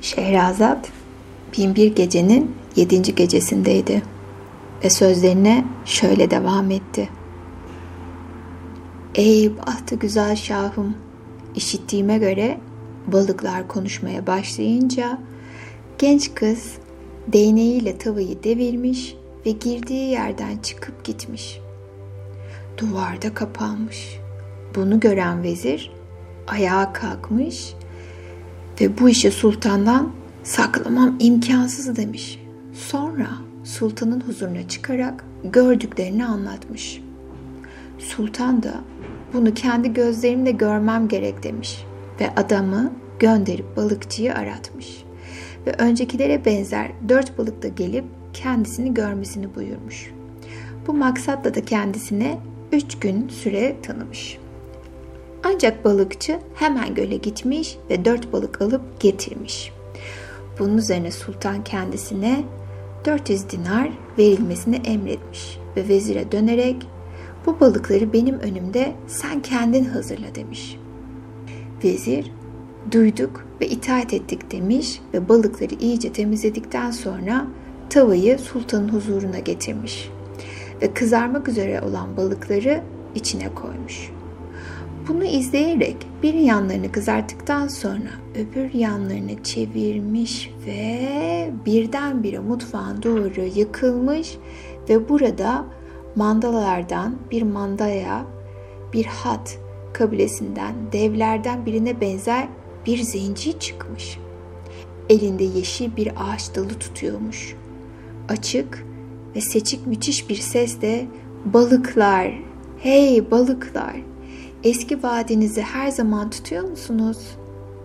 Şehrazat binbir gecenin yedinci gecesindeydi ve sözlerine şöyle devam etti. Ey bahtı güzel şahım, işittiğime göre balıklar konuşmaya başlayınca genç kız değneğiyle tavayı devirmiş ve girdiği yerden çıkıp gitmiş. Duvarda kapanmış. Bunu gören vezir ayağa kalkmış ve bu işi sultandan saklamam imkansız demiş. Sonra sultanın huzuruna çıkarak gördüklerini anlatmış. Sultan da bunu kendi gözlerimle görmem gerek demiş ve adamı gönderip balıkçıyı aratmış. Ve öncekilere benzer dört balık da gelip kendisini görmesini buyurmuş. Bu maksatla da kendisine üç gün süre tanımış. Ancak balıkçı hemen göle gitmiş ve dört balık alıp getirmiş. Bunun üzerine sultan kendisine 400 dinar verilmesini emretmiş ve vezire dönerek bu balıkları benim önümde sen kendin hazırla demiş. Vezir duyduk ve itaat ettik demiş ve balıkları iyice temizledikten sonra tavayı sultanın huzuruna getirmiş ve kızarmak üzere olan balıkları içine koymuş. Bunu izleyerek bir yanlarını kızarttıktan sonra öbür yanlarını çevirmiş ve birdenbire mutfağın duvarı yıkılmış ve burada mandalardan bir mandaya bir hat kabilesinden devlerden birine benzer bir zenci çıkmış. Elinde yeşil bir ağaç dalı tutuyormuş. Açık ve seçik müthiş bir sesle balıklar, hey balıklar eski vaadinizi her zaman tutuyor musunuz?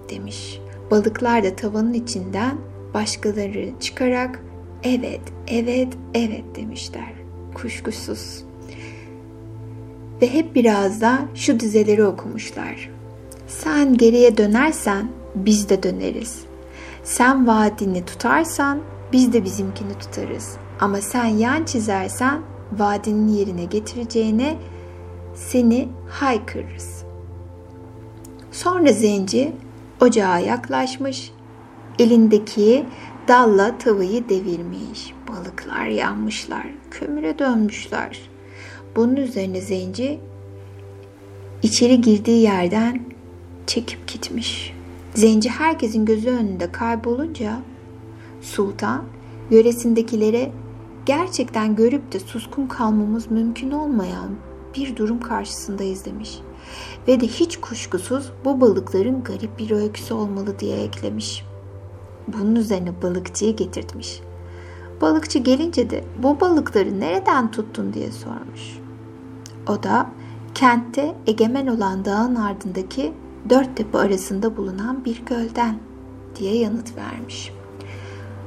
demiş. Balıklar da tavanın içinden başkaları çıkarak evet, evet, evet demişler. Kuşkusuz. Ve hep biraz da şu dizeleri okumuşlar. Sen geriye dönersen biz de döneriz. Sen vaadini tutarsan biz de bizimkini tutarız. Ama sen yan çizersen vaadinin yerine getireceğine seni haykırırız. Sonra zenci ocağa yaklaşmış, elindeki dalla tavayı devirmiş. Balıklar yanmışlar, kömüre dönmüşler. Bunun üzerine zenci içeri girdiği yerden çekip gitmiş. Zenci herkesin gözü önünde kaybolunca sultan yöresindekilere gerçekten görüp de suskun kalmamız mümkün olmayan bir durum karşısındayız demiş. Ve de hiç kuşkusuz bu balıkların garip bir öyküsü olmalı diye eklemiş. Bunun üzerine balıkçıyı getirtmiş. Balıkçı gelince de bu balıkları nereden tuttun diye sormuş. O da kentte egemen olan dağın ardındaki dört tepe arasında bulunan bir gölden diye yanıt vermiş.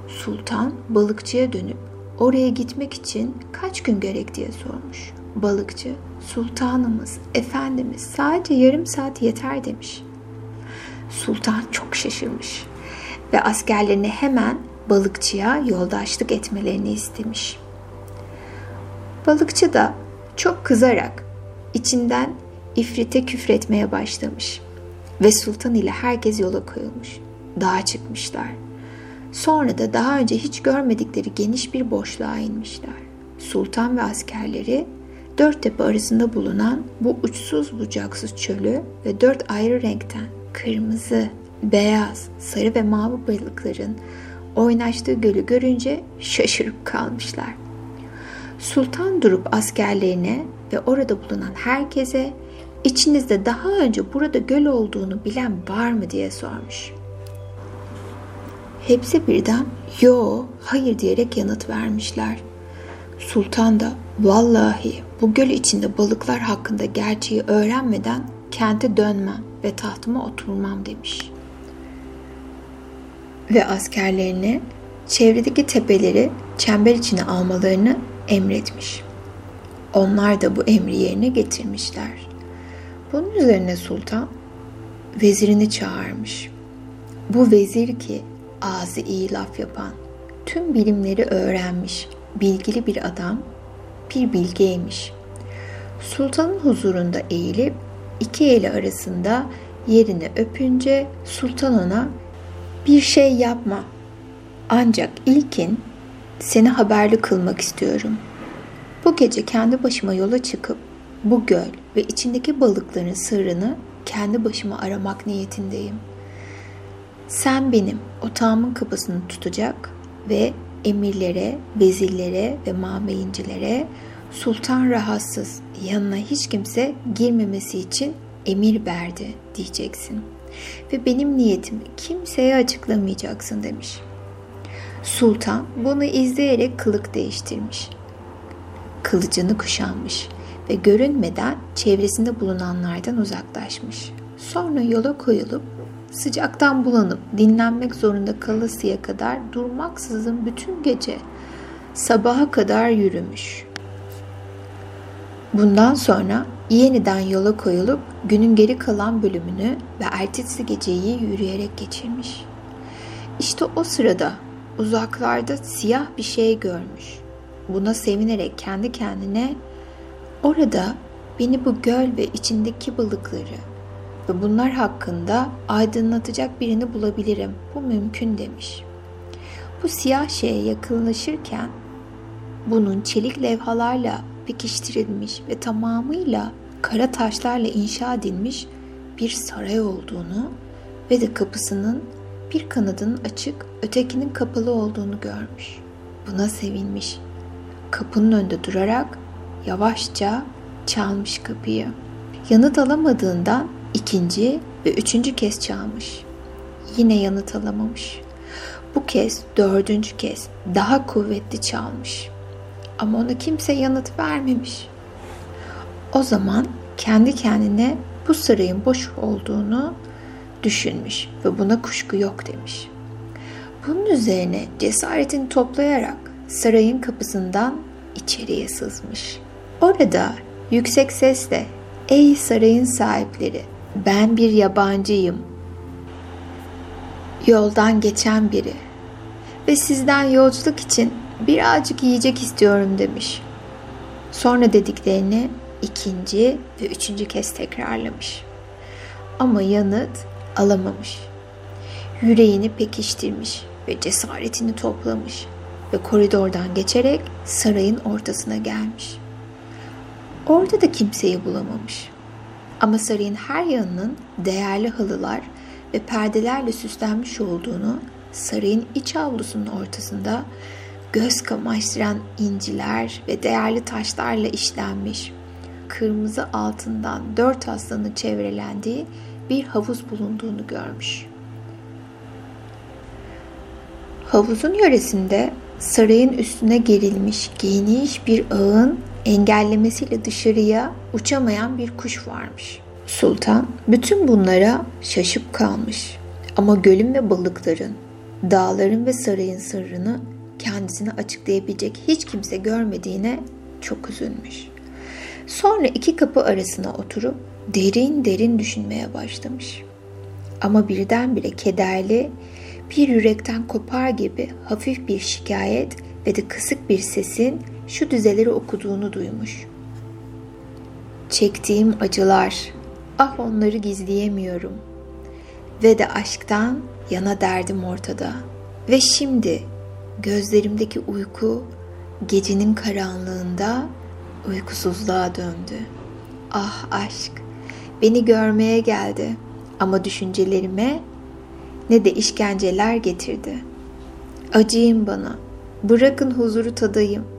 Sultan balıkçıya dönüp oraya gitmek için kaç gün gerek diye sormuş. Balıkçı, sultanımız, efendimiz sadece yarım saat yeter demiş. Sultan çok şaşırmış ve askerlerini hemen balıkçıya yoldaşlık etmelerini istemiş. Balıkçı da çok kızarak içinden ifrite küfretmeye başlamış ve sultan ile herkes yola koyulmuş. Dağa çıkmışlar. Sonra da daha önce hiç görmedikleri geniş bir boşluğa inmişler. Sultan ve askerleri dört tepe arasında bulunan bu uçsuz bucaksız çölü ve dört ayrı renkten kırmızı, beyaz, sarı ve mavi balıkların oynaştığı gölü görünce şaşırıp kalmışlar. Sultan durup askerlerine ve orada bulunan herkese içinizde daha önce burada göl olduğunu bilen var mı diye sormuş. Hepsi birden yo, hayır diyerek yanıt vermişler. Sultan da vallahi bu göl içinde balıklar hakkında gerçeği öğrenmeden kente dönmem ve tahtıma oturmam demiş. Ve askerlerine çevredeki tepeleri çember içine almalarını emretmiş. Onlar da bu emri yerine getirmişler. Bunun üzerine sultan vezirini çağırmış. Bu vezir ki ağzı iyi laf yapan, tüm bilimleri öğrenmiş, bilgili bir adam, bir bilgeymiş. Sultanın huzurunda eğilip iki eli arasında yerini öpünce sultan ona Bir şey yapma. Ancak ilkin seni haberli kılmak istiyorum. Bu gece kendi başıma yola çıkıp bu göl ve içindeki balıkların sırrını kendi başıma aramak niyetindeyim. Sen benim otağımın kapısını tutacak ve emirlere, vezirlere ve mameyincilere sultan rahatsız yanına hiç kimse girmemesi için emir verdi diyeceksin. Ve benim niyetimi kimseye açıklamayacaksın demiş. Sultan bunu izleyerek kılık değiştirmiş. Kılıcını kuşanmış ve görünmeden çevresinde bulunanlardan uzaklaşmış. Sonra yola koyulup sıcaktan bulanıp dinlenmek zorunda kalasıya kadar durmaksızın bütün gece sabaha kadar yürümüş. Bundan sonra yeniden yola koyulup günün geri kalan bölümünü ve ertesi geceyi yürüyerek geçirmiş. İşte o sırada uzaklarda siyah bir şey görmüş. Buna sevinerek kendi kendine orada beni bu göl ve içindeki balıkları ve bunlar hakkında aydınlatacak birini bulabilirim. Bu mümkün demiş. Bu siyah şeye yakınlaşırken bunun çelik levhalarla pekiştirilmiş ve tamamıyla kara taşlarla inşa edilmiş bir saray olduğunu ve de kapısının bir kanadının açık, ötekinin kapalı olduğunu görmüş. Buna sevinmiş. Kapının önünde durarak yavaşça çalmış kapıyı. Yanıt alamadığından ikinci ve üçüncü kez çalmış. Yine yanıt alamamış. Bu kez dördüncü kez daha kuvvetli çalmış. Ama ona kimse yanıt vermemiş. O zaman kendi kendine bu sarayın boş olduğunu düşünmüş ve buna kuşku yok demiş. Bunun üzerine cesaretini toplayarak sarayın kapısından içeriye sızmış. Orada yüksek sesle "Ey sarayın sahipleri, ben bir yabancıyım. Yoldan geçen biri ve sizden yolculuk için birazcık yiyecek istiyorum demiş. Sonra dediklerini ikinci ve üçüncü kez tekrarlamış. Ama yanıt alamamış. Yüreğini pekiştirmiş ve cesaretini toplamış ve koridordan geçerek sarayın ortasına gelmiş. Orada da kimseyi bulamamış. Ama sarayın her yanının değerli halılar ve perdelerle süslenmiş olduğunu, sarayın iç avlusunun ortasında göz kamaştıran inciler ve değerli taşlarla işlenmiş, kırmızı altından dört aslanın çevrelendiği bir havuz bulunduğunu görmüş. Havuzun yöresinde sarayın üstüne gerilmiş geniş bir ağın engellemesiyle dışarıya uçamayan bir kuş varmış. Sultan bütün bunlara şaşıp kalmış. Ama gölün ve balıkların, dağların ve sarayın sırrını kendisine açıklayabilecek hiç kimse görmediğine çok üzülmüş. Sonra iki kapı arasına oturup derin derin düşünmeye başlamış. Ama birdenbire kederli, bir yürekten kopar gibi hafif bir şikayet ve de kısık bir sesin şu dizeleri okuduğunu duymuş. Çektiğim acılar, ah onları gizleyemiyorum. Ve de aşktan yana derdim ortada. Ve şimdi gözlerimdeki uyku gecenin karanlığında uykusuzluğa döndü. Ah aşk, beni görmeye geldi ama düşüncelerime ne de işkenceler getirdi. Acıyın bana, bırakın huzuru tadayım.''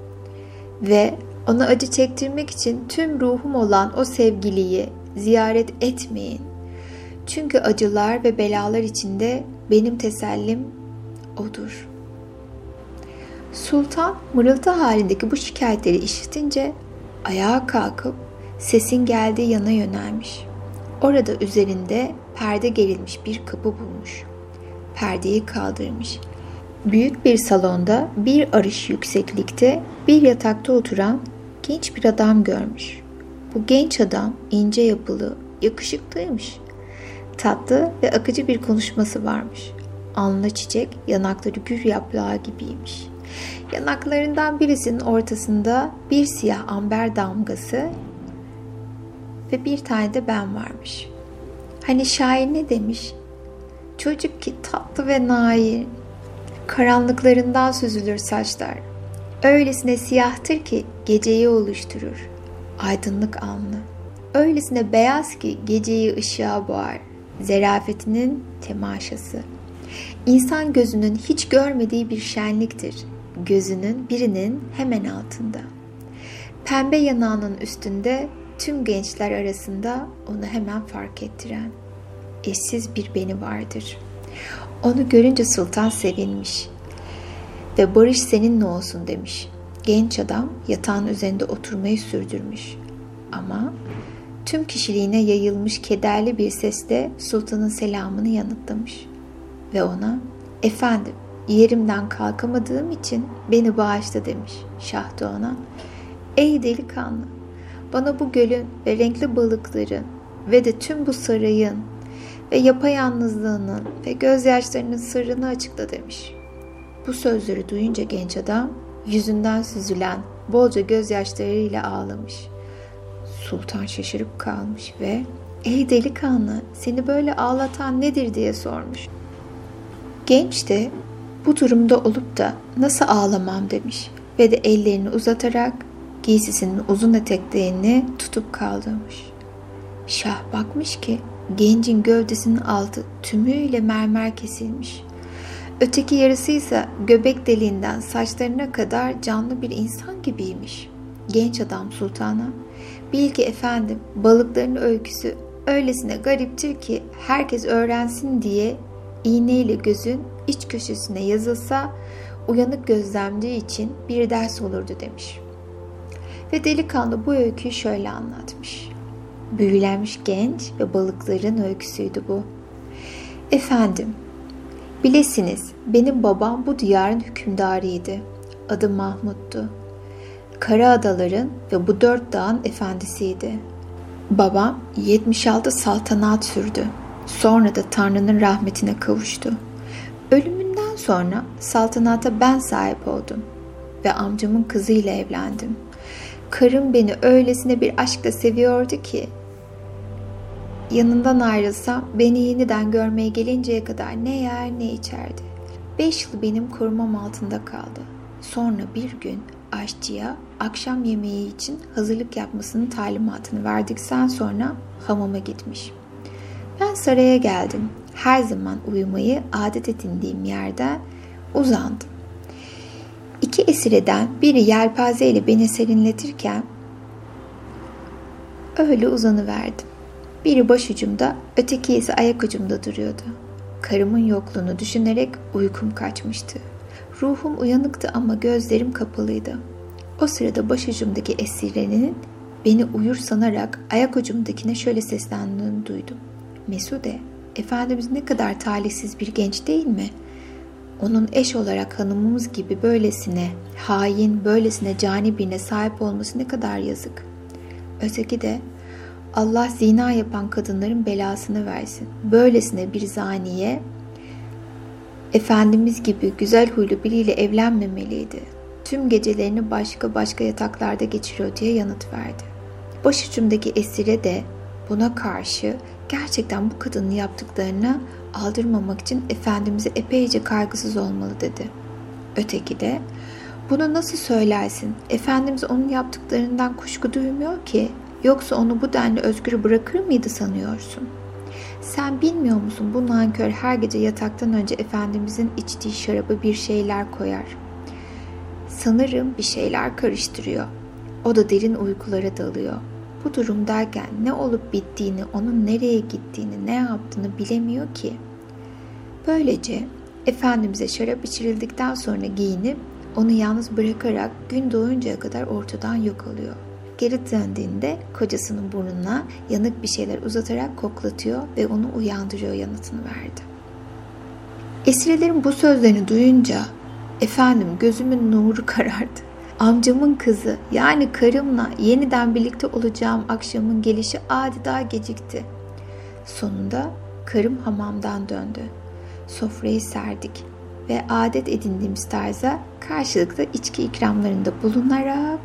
Ve ona acı çektirmek için tüm ruhum olan o sevgiliyi ziyaret etmeyin. Çünkü acılar ve belalar içinde benim tesellim odur. Sultan mırıltı halindeki bu şikayetleri işitince ayağa kalkıp sesin geldiği yana yönelmiş. Orada üzerinde perde gerilmiş bir kapı bulmuş. Perdeyi kaldırmış Büyük bir salonda bir arış yükseklikte bir yatakta oturan genç bir adam görmüş. Bu genç adam ince yapılı, yakışıklıymış. Tatlı ve akıcı bir konuşması varmış. Alnına çiçek, yanakları gül yaprağı gibiymiş. Yanaklarından birisinin ortasında bir siyah amber damgası ve bir tane de ben varmış. Hani şair ne demiş? Çocuk ki tatlı ve nair. Karanlıklarından süzülür saçlar. Öylesine siyahtır ki geceyi oluşturur. Aydınlık alnı. Öylesine beyaz ki geceyi ışığa boğar. Zerafetinin temaşası. İnsan gözünün hiç görmediği bir şenliktir. Gözünün birinin hemen altında. Pembe yanağının üstünde tüm gençler arasında onu hemen fark ettiren eşsiz bir beni vardır. Onu görünce sultan sevinmiş ve barış seninle olsun demiş. Genç adam yatağın üzerinde oturmayı sürdürmüş. Ama tüm kişiliğine yayılmış kederli bir sesle sultanın selamını yanıtlamış. Ve ona, efendim yerimden kalkamadığım için beni bağışla demiş. Şah da ona, ey delikanlı bana bu gölün ve renkli balıkların ve de tüm bu sarayın ve yapayalnızlığının ve gözyaşlarının sırrını açıkla demiş. Bu sözleri duyunca genç adam yüzünden süzülen bolca gözyaşlarıyla ağlamış. Sultan şaşırıp kalmış ve ''Ey delikanlı seni böyle ağlatan nedir?'' diye sormuş. Genç de bu durumda olup da nasıl ağlamam demiş ve de ellerini uzatarak giysisinin uzun eteklerini tutup kaldırmış. Şah bakmış ki gencin gövdesinin altı tümüyle mermer kesilmiş. Öteki yarısı ise göbek deliğinden saçlarına kadar canlı bir insan gibiymiş. Genç adam sultana, bil ki efendim balıkların öyküsü öylesine gariptir ki herkes öğrensin diye iğneyle gözün iç köşesine yazılsa uyanık gözlemci için bir ders olurdu demiş. Ve delikanlı bu öyküyü şöyle anlatmış. Büyülenmiş genç ve balıkların öyküsüydü bu. Efendim, bilesiniz benim babam bu diyarın hükümdarıydı. Adı Mahmut'tu. Kara adaların ve bu dört dağın efendisiydi. Babam 76 saltanat sürdü. Sonra da Tanrı'nın rahmetine kavuştu. Ölümünden sonra saltanata ben sahip oldum ve amcamın kızıyla evlendim. Karım beni öylesine bir aşkla seviyordu ki yanından ayrılsam beni yeniden görmeye gelinceye kadar ne yer ne içerdi. Beş yıl benim korumam altında kaldı. Sonra bir gün aşçıya akşam yemeği için hazırlık yapmasının talimatını verdikten sonra hamama gitmiş. Ben saraya geldim. Her zaman uyumayı adet edindiğim yerden uzandım. İki esireden biri yelpaze ile beni serinletirken öyle uzanıverdim. Biri başucumda, öteki ise ayak ucumda duruyordu. Karımın yokluğunu düşünerek uykum kaçmıştı. Ruhum uyanıktı ama gözlerim kapalıydı. O sırada başucumdaki esirenin beni uyur sanarak ayak ucumdakine şöyle seslendiğini duydum. Mesude, Efendimiz ne kadar talihsiz bir genç değil mi? Onun eş olarak hanımımız gibi böylesine hain, böylesine cani birine sahip olması ne kadar yazık. Öteki de Allah zina yapan kadınların belasını versin. Böylesine bir zaniye Efendimiz gibi güzel huylu biriyle evlenmemeliydi. Tüm gecelerini başka başka yataklarda geçiriyor diye yanıt verdi. Başucumdaki esire de buna karşı gerçekten bu kadının yaptıklarını aldırmamak için Efendimiz'e epeyce kaygısız olmalı dedi. Öteki de bunu nasıl söylersin? Efendimiz onun yaptıklarından kuşku duymuyor ki. Yoksa onu bu denli özgür bırakır mıydı sanıyorsun? Sen bilmiyor musun bu nankör her gece yataktan önce Efendimizin içtiği şarabı bir şeyler koyar. Sanırım bir şeyler karıştırıyor. O da derin uykulara dalıyor. Bu durumdayken ne olup bittiğini, onun nereye gittiğini, ne yaptığını bilemiyor ki. Böylece Efendimiz'e şarap içirildikten sonra giyinip onu yalnız bırakarak gün doğuncaya kadar ortadan yok oluyor. Geri döndüğünde kocasının burnuna yanık bir şeyler uzatarak koklatıyor ve onu uyandırıyor yanıtını verdi. Esirelerin bu sözlerini duyunca efendim gözümün nuru karardı. Amcamın kızı yani karımla yeniden birlikte olacağım akşamın gelişi adeta gecikti. Sonunda karım hamamdan döndü. Sofrayı serdik ve adet edindiğimiz tarza karşılıklı içki ikramlarında bulunarak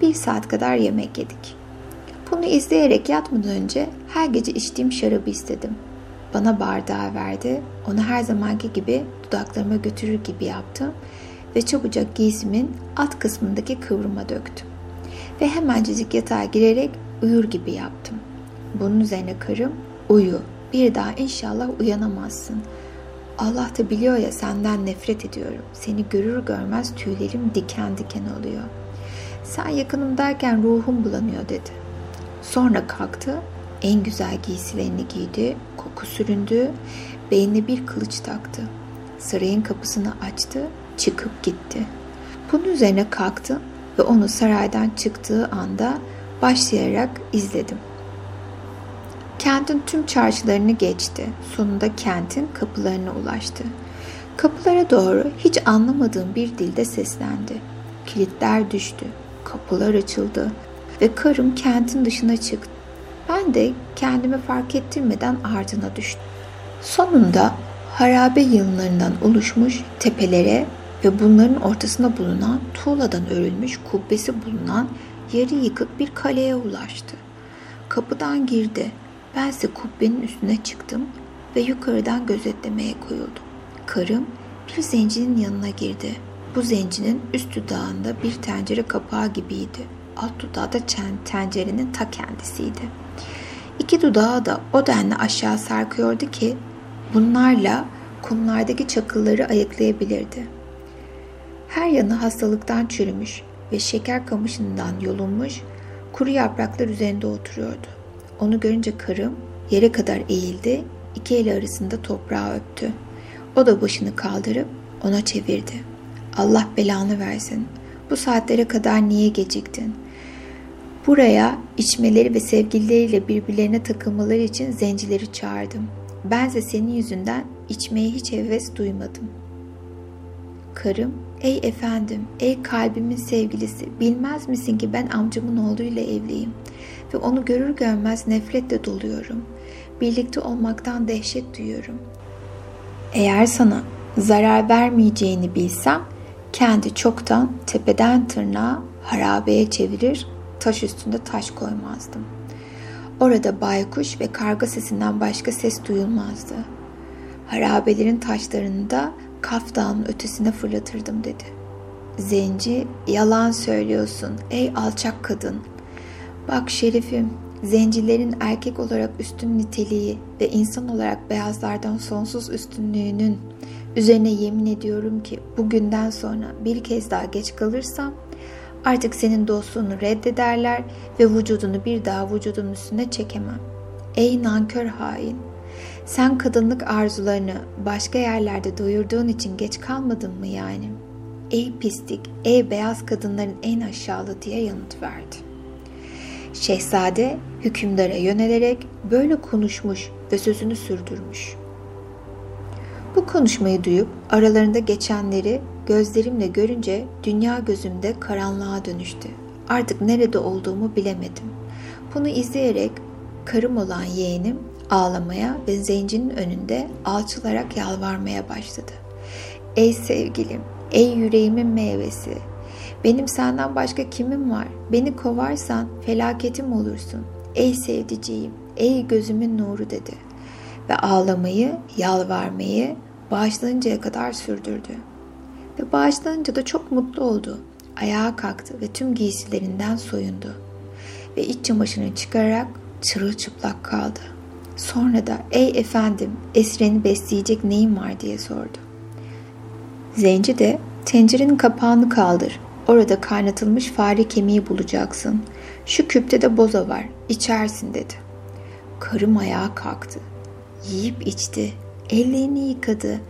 bir saat kadar yemek yedik. Bunu izleyerek yatmadan önce her gece içtiğim şarabı istedim. bana bardağı verdi. Onu her zamanki gibi dudaklarıma götürür gibi yaptım ve çabucak giysimin alt kısmındaki kıvrıma döktüm. Ve hemencecik yatağa girerek uyur gibi yaptım. Bunun üzerine karım uyu bir daha inşallah uyanamazsın. Allah da biliyor ya senden nefret ediyorum. Seni görür görmez tüylerim diken diken oluyor. Sen yakınımdayken ruhum bulanıyor dedi. Sonra kalktı, en güzel giysilerini giydi, koku süründü, beynine bir kılıç taktı. Sarayın kapısını açtı, çıkıp gitti. Bunun üzerine kalktı ve onu saraydan çıktığı anda başlayarak izledim. Kentin tüm çarşılarını geçti. Sonunda kentin kapılarına ulaştı. Kapılara doğru hiç anlamadığım bir dilde seslendi. Kilitler düştü. Kapılar açıldı ve karım kentin dışına çıktı. Ben de kendimi fark ettirmeden ardına düştüm. Sonunda harabe yığınlarından oluşmuş tepelere ve bunların ortasında bulunan tuğladan örülmüş kubbesi bulunan yarı yıkık bir kaleye ulaştı. Kapıdan girdi. Bense kubbenin üstüne çıktım ve yukarıdan gözetlemeye koyuldum. Karım bir zencinin yanına girdi. Bu zencinin üst dudağında bir tencere kapağı gibiydi. Alt dudağı da tencerenin ta kendisiydi. İki dudağı da o denli aşağı sarkıyordu ki bunlarla kumlardaki çakılları ayıklayabilirdi. Her yanı hastalıktan çürümüş ve şeker kamışından yolunmuş kuru yapraklar üzerinde oturuyordu. Onu görünce karım yere kadar eğildi, iki eli arasında toprağı öptü. O da başını kaldırıp ona çevirdi. Allah belanı versin. Bu saatlere kadar niye geciktin? Buraya içmeleri ve sevgilileriyle birbirlerine takılmaları için zencileri çağırdım. Bense senin yüzünden içmeye hiç heves duymadım. Karım, ey efendim, ey kalbimin sevgilisi, bilmez misin ki ben amcamın oğluyla evliyim ve onu görür görmez nefretle doluyorum. Birlikte olmaktan dehşet duyuyorum. Eğer sana zarar vermeyeceğini bilsem, kendi çoktan tepeden tırnağa harabeye çevirir, taş üstünde taş koymazdım. Orada baykuş ve karga sesinden başka ses duyulmazdı. Harabelerin taşlarını da Kaf Dağı'nın ötesine fırlatırdım dedi. Zenci, yalan söylüyorsun ey alçak kadın. Bak şerifim, zencilerin erkek olarak üstün niteliği ve insan olarak beyazlardan sonsuz üstünlüğünün üzerine yemin ediyorum ki bugünden sonra bir kez daha geç kalırsam artık senin dostluğunu reddederler ve vücudunu bir daha vücudun üstüne çekemem. Ey nankör hain! Sen kadınlık arzularını başka yerlerde doyurduğun için geç kalmadın mı yani? Ey pislik, ey beyaz kadınların en aşağılığı diye yanıt verdi. Şehzade hükümdara yönelerek böyle konuşmuş ve sözünü sürdürmüş. Bu konuşmayı duyup aralarında geçenleri gözlerimle görünce dünya gözümde karanlığa dönüştü. Artık nerede olduğumu bilemedim. Bunu izleyerek karım olan yeğenim ağlamaya ve zencinin önünde alçılarak yalvarmaya başladı. Ey sevgilim, ey yüreğimin meyvesi, benim senden başka kimim var? Beni kovarsan felaketim olursun. Ey sevdiceğim, ey gözümün nuru dedi. Ve ağlamayı, yalvarmayı bağışlanıncaya kadar sürdürdü. Ve bağışlanınca da çok mutlu oldu. Ayağa kalktı ve tüm giysilerinden soyundu. Ve iç çamaşırını çıkararak çırılçıplak kaldı. Sonra da ey efendim esreni besleyecek neyim var diye sordu. Zenci de tencerenin kapağını kaldır. Orada kaynatılmış fare kemiği bulacaksın. Şu küpte de boza var. İçersin dedi. Karım ayağa kalktı. Yiyip içti. Ellerini yıkadı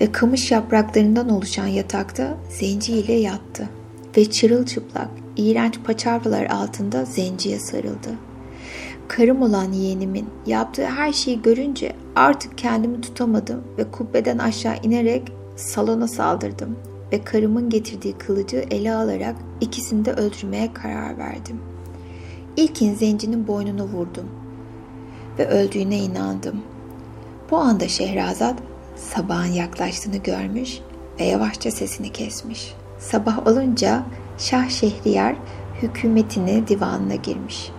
ve kamış yapraklarından oluşan yatakta zenci ile yattı. Ve çırılçıplak, iğrenç paçavralar altında zenciye sarıldı. Karım olan yeğenimin yaptığı her şeyi görünce artık kendimi tutamadım ve kubbeden aşağı inerek salona saldırdım ve karımın getirdiği kılıcı ele alarak ikisini de öldürmeye karar verdim. İlkin zencinin boynunu vurdum ve öldüğüne inandım. Bu anda Şehrazat sabahın yaklaştığını görmüş ve yavaşça sesini kesmiş. Sabah olunca Şah Şehriyar hükümetini divanına girmiş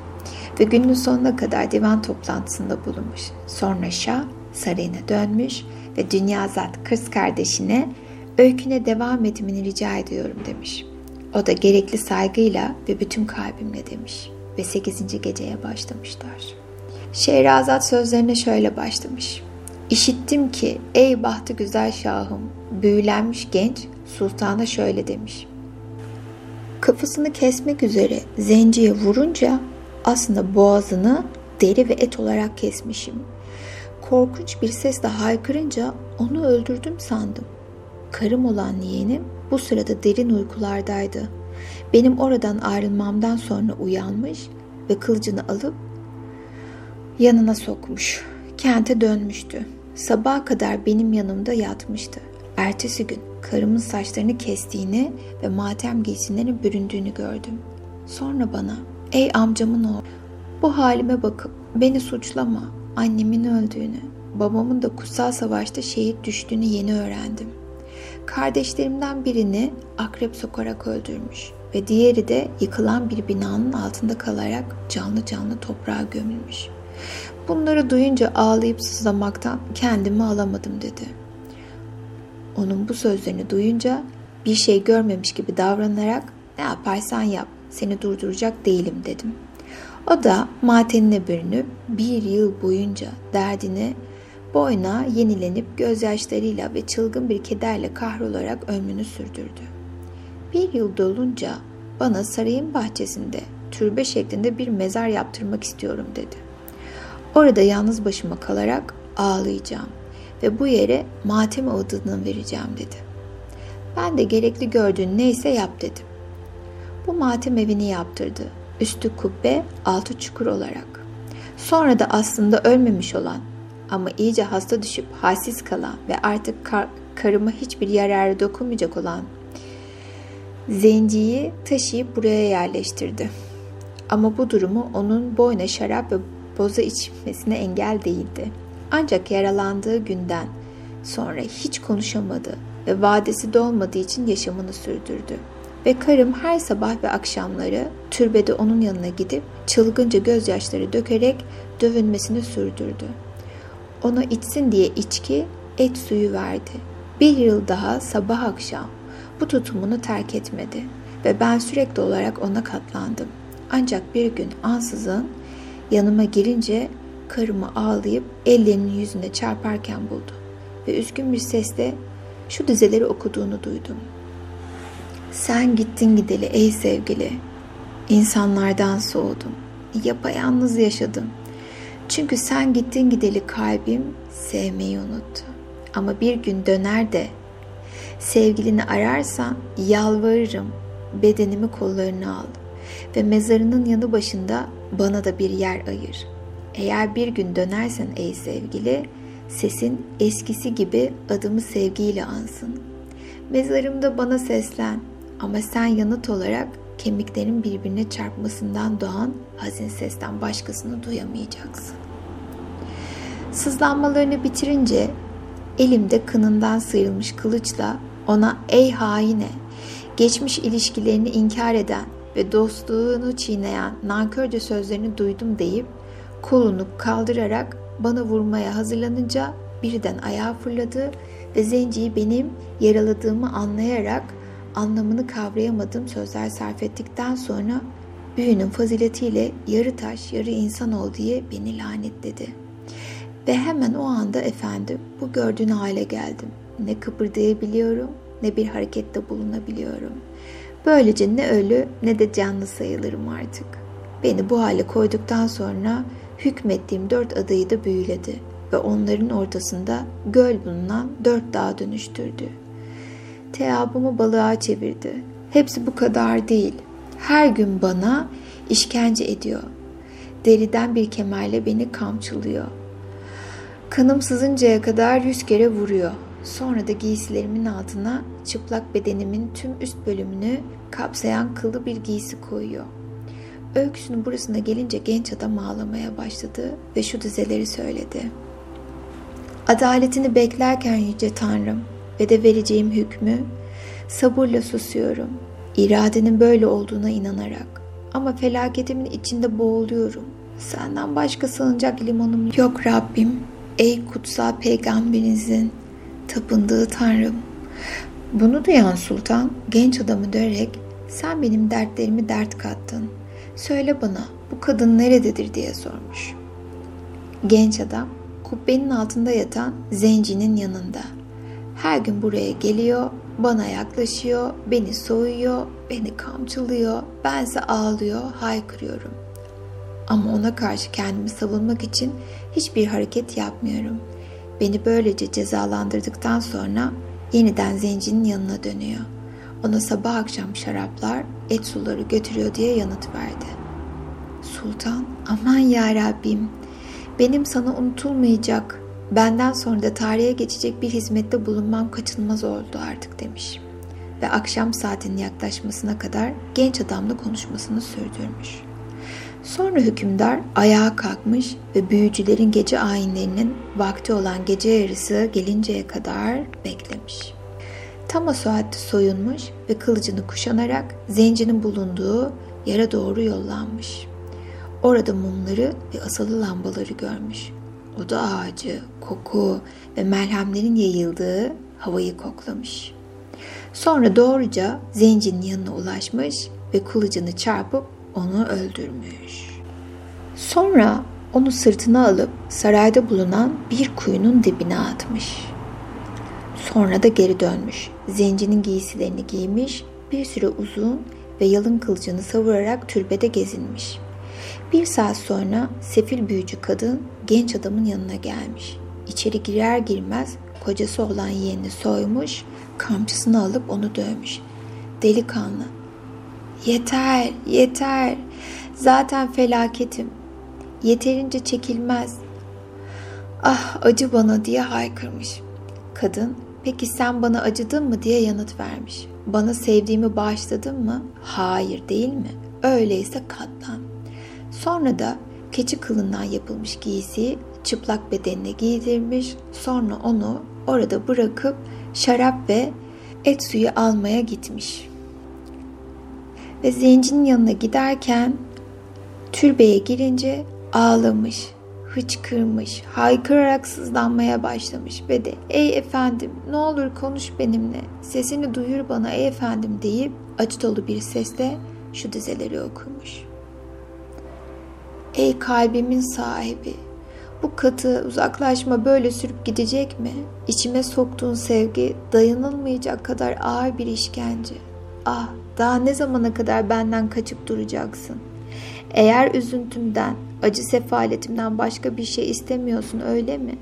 ve günün sonuna kadar divan toplantısında bulunmuş. Sonra Şah sarayına dönmüş ve Dünyazat kız kardeşine öyküne devam etmeni rica ediyorum demiş. O da gerekli saygıyla ve bütün kalbimle demiş ve 8. geceye başlamışlar. Şehrazat sözlerine şöyle başlamış. İşittim ki ey bahtı güzel şahım, büyülenmiş genç sultana şöyle demiş. Kafasını kesmek üzere zenciye vurunca aslında boğazını deri ve et olarak kesmişim. Korkunç bir sesle haykırınca onu öldürdüm sandım. Karım olan yeğenim bu sırada derin uykulardaydı. Benim oradan ayrılmamdan sonra uyanmış ve kılıcını alıp yanına sokmuş. Kente dönmüştü. Sabaha kadar benim yanımda yatmıştı. Ertesi gün karımın saçlarını kestiğini ve matem giysilerine büründüğünü gördüm. Sonra bana, ey amcamın oğlu, bu halime bakıp beni suçlama, annemin öldüğünü, babamın da kutsal savaşta şehit düştüğünü yeni öğrendim. Kardeşlerimden birini akrep sokarak öldürmüş ve diğeri de yıkılan bir binanın altında kalarak canlı canlı toprağa gömülmüş. Bunları duyunca ağlayıp sızlamaktan kendimi alamadım dedi. Onun bu sözlerini duyunca bir şey görmemiş gibi davranarak ne yaparsan yap seni durduracak değilim dedim. O da matenine bürünüp bir yıl boyunca derdini boyna yenilenip gözyaşlarıyla ve çılgın bir kederle kahrolarak ömrünü sürdürdü. Bir yıl dolunca bana sarayın bahçesinde türbe şeklinde bir mezar yaptırmak istiyorum dedi. Orada yalnız başıma kalarak ağlayacağım ve bu yere matem adını vereceğim dedi. Ben de gerekli gördüğün neyse yap dedim. Bu matem evini yaptırdı. Üstü kubbe, altı çukur olarak. Sonra da aslında ölmemiş olan ama iyice hasta düşüp halsiz kalan ve artık kar, karıma hiçbir yararı dokunmayacak olan zenciyi taşıyıp buraya yerleştirdi. Ama bu durumu onun boyuna şarap ve boza içmesine engel değildi. Ancak yaralandığı günden sonra hiç konuşamadı ve vadesi dolmadığı için yaşamını sürdürdü. Ve karım her sabah ve akşamları türbede onun yanına gidip çılgınca gözyaşları dökerek dövünmesini sürdürdü. Ona içsin diye içki, et suyu verdi. Bir yıl daha sabah akşam bu tutumunu terk etmedi ve ben sürekli olarak ona katlandım. Ancak bir gün ansızın yanıma girince karımı ağlayıp ellerinin yüzüne çarparken buldu ve üzgün bir sesle şu dizeleri okuduğunu duydum. Sen gittin gideli ey sevgili, insanlardan soğudum, yapayalnız yaşadım. Çünkü sen gittin gideli kalbim sevmeyi unuttu. Ama bir gün döner de sevgilini ararsan yalvarırım bedenimi kollarına al ve mezarının yanı başında bana da bir yer ayır. Eğer bir gün dönersen ey sevgili, sesin eskisi gibi adımı sevgiyle ansın. Mezarımda bana seslen ama sen yanıt olarak kemiklerin birbirine çarpmasından doğan hazin sesten başkasını duyamayacaksın. Sızlanmalarını bitirince elimde kınından sıyrılmış kılıçla ona ey haine, geçmiş ilişkilerini inkar eden ve dostluğunu çiğneyen nankörce sözlerini duydum deyip kolunu kaldırarak bana vurmaya hazırlanınca birden ayağa fırladı ve zenciyi benim yaraladığımı anlayarak anlamını kavrayamadığım sözler sarf ettikten sonra büyünün faziletiyle yarı taş yarı insan ol diye beni lanetledi. Ve hemen o anda efendim bu gördüğün hale geldim. Ne kıpırdayabiliyorum ne bir harekette bulunabiliyorum. Böylece ne ölü ne de canlı sayılırım artık. Beni bu hale koyduktan sonra hükmettiğim dört adayı da büyüledi ve onların ortasında göl bulunan dört dağ dönüştürdü. Teabımı balığa çevirdi. Hepsi bu kadar değil. Her gün bana işkence ediyor. Deriden bir kemerle beni kamçılıyor. Kanım sızıncaya kadar yüz kere vuruyor. Sonra da giysilerimin altına çıplak bedenimin tüm üst bölümünü kapsayan kıllı bir giysi koyuyor. Öyküsünün burasına gelince genç adam ağlamaya başladı ve şu dizeleri söyledi. Adaletini beklerken yüce Tanrım ve de vereceğim hükmü sabırla susuyorum. İradenin böyle olduğuna inanarak. Ama felaketimin içinde boğuluyorum. Senden başka sığınacak limanım yok Rabbim. Ey kutsal peygamberinizin tapındığı Tanrım. Bunu duyan sultan genç adamı dönerek sen benim dertlerimi dert kattın. Söyle bana bu kadın nerededir diye sormuş. Genç adam kubbenin altında yatan zencinin yanında. Her gün buraya geliyor, bana yaklaşıyor, beni soyuyor, beni kamçılıyor, bense ağlıyor, haykırıyorum. Ama ona karşı kendimi savunmak için hiçbir hareket yapmıyorum. Beni böylece cezalandırdıktan sonra yeniden zencinin yanına dönüyor. Ona sabah akşam şaraplar, et suları götürüyor diye yanıt verdi. Sultan, aman ya Rabbim, benim sana unutulmayacak, benden sonra da tarihe geçecek bir hizmette bulunmam kaçınılmaz oldu artık demiş. Ve akşam saatinin yaklaşmasına kadar genç adamla konuşmasını sürdürmüş. Sonra hükümdar ayağa kalkmış ve büyücülerin gece ayinlerinin vakti olan gece yarısı gelinceye kadar beklemiş. Tam o saatte soyunmuş ve kılıcını kuşanarak zencinin bulunduğu yere doğru yollanmış. Orada mumları ve asılı lambaları görmüş. Oda ağacı, koku ve merhemlerin yayıldığı havayı koklamış. Sonra doğruca zencinin yanına ulaşmış ve kılıcını çarpıp onu öldürmüş. Sonra onu sırtına alıp sarayda bulunan bir kuyunun dibine atmış. Sonra da geri dönmüş. Zencinin giysilerini giymiş, bir süre uzun ve yalın kılıcını savurarak türbede gezinmiş. Bir saat sonra sefil büyücü kadın genç adamın yanına gelmiş. İçeri girer girmez kocası olan yeğenini soymuş, kamçısını alıp onu dövmüş. Delikanlı, yeter, yeter, zaten felaketim, yeterince çekilmez. Ah acı bana diye haykırmış. Kadın peki sen bana acıdın mı diye yanıt vermiş. Bana sevdiğimi bağışladın mı? Hayır değil mi? Öyleyse katlan. Sonra da keçi kılından yapılmış giysiyi çıplak bedenine giydirmiş. Sonra onu orada bırakıp şarap ve et suyu almaya gitmiş. Ve zencinin yanına giderken türbeye girince ağlamış, hıçkırmış, haykırarak sızlanmaya başlamış ve de ''Ey efendim ne olur konuş benimle, sesini duyur bana ey efendim'' deyip acı dolu bir sesle şu dizeleri okumuş. Ey kalbimin sahibi, bu katı uzaklaşma böyle sürüp gidecek mi? İçime soktuğun sevgi dayanılmayacak kadar ağır bir işkence. Ah, daha ne zamana kadar benden kaçıp duracaksın? Eğer üzüntümden, acı sefaletimden başka bir şey istemiyorsun öyle mi?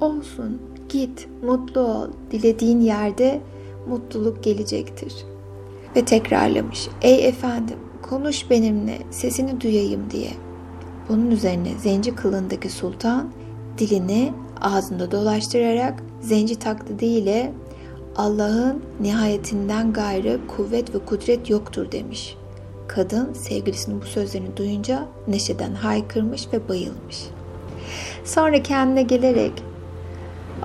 Olsun, git, mutlu ol. Dilediğin yerde mutluluk gelecektir. Ve tekrarlamış. Ey efendim, konuş benimle, sesini duyayım diye.'' Bunun üzerine zenci kılındaki sultan dilini ağzında dolaştırarak zenci taklidiyle Allah'ın nihayetinden gayrı kuvvet ve kudret yoktur demiş. Kadın sevgilisinin bu sözlerini duyunca neşeden haykırmış ve bayılmış. Sonra kendine gelerek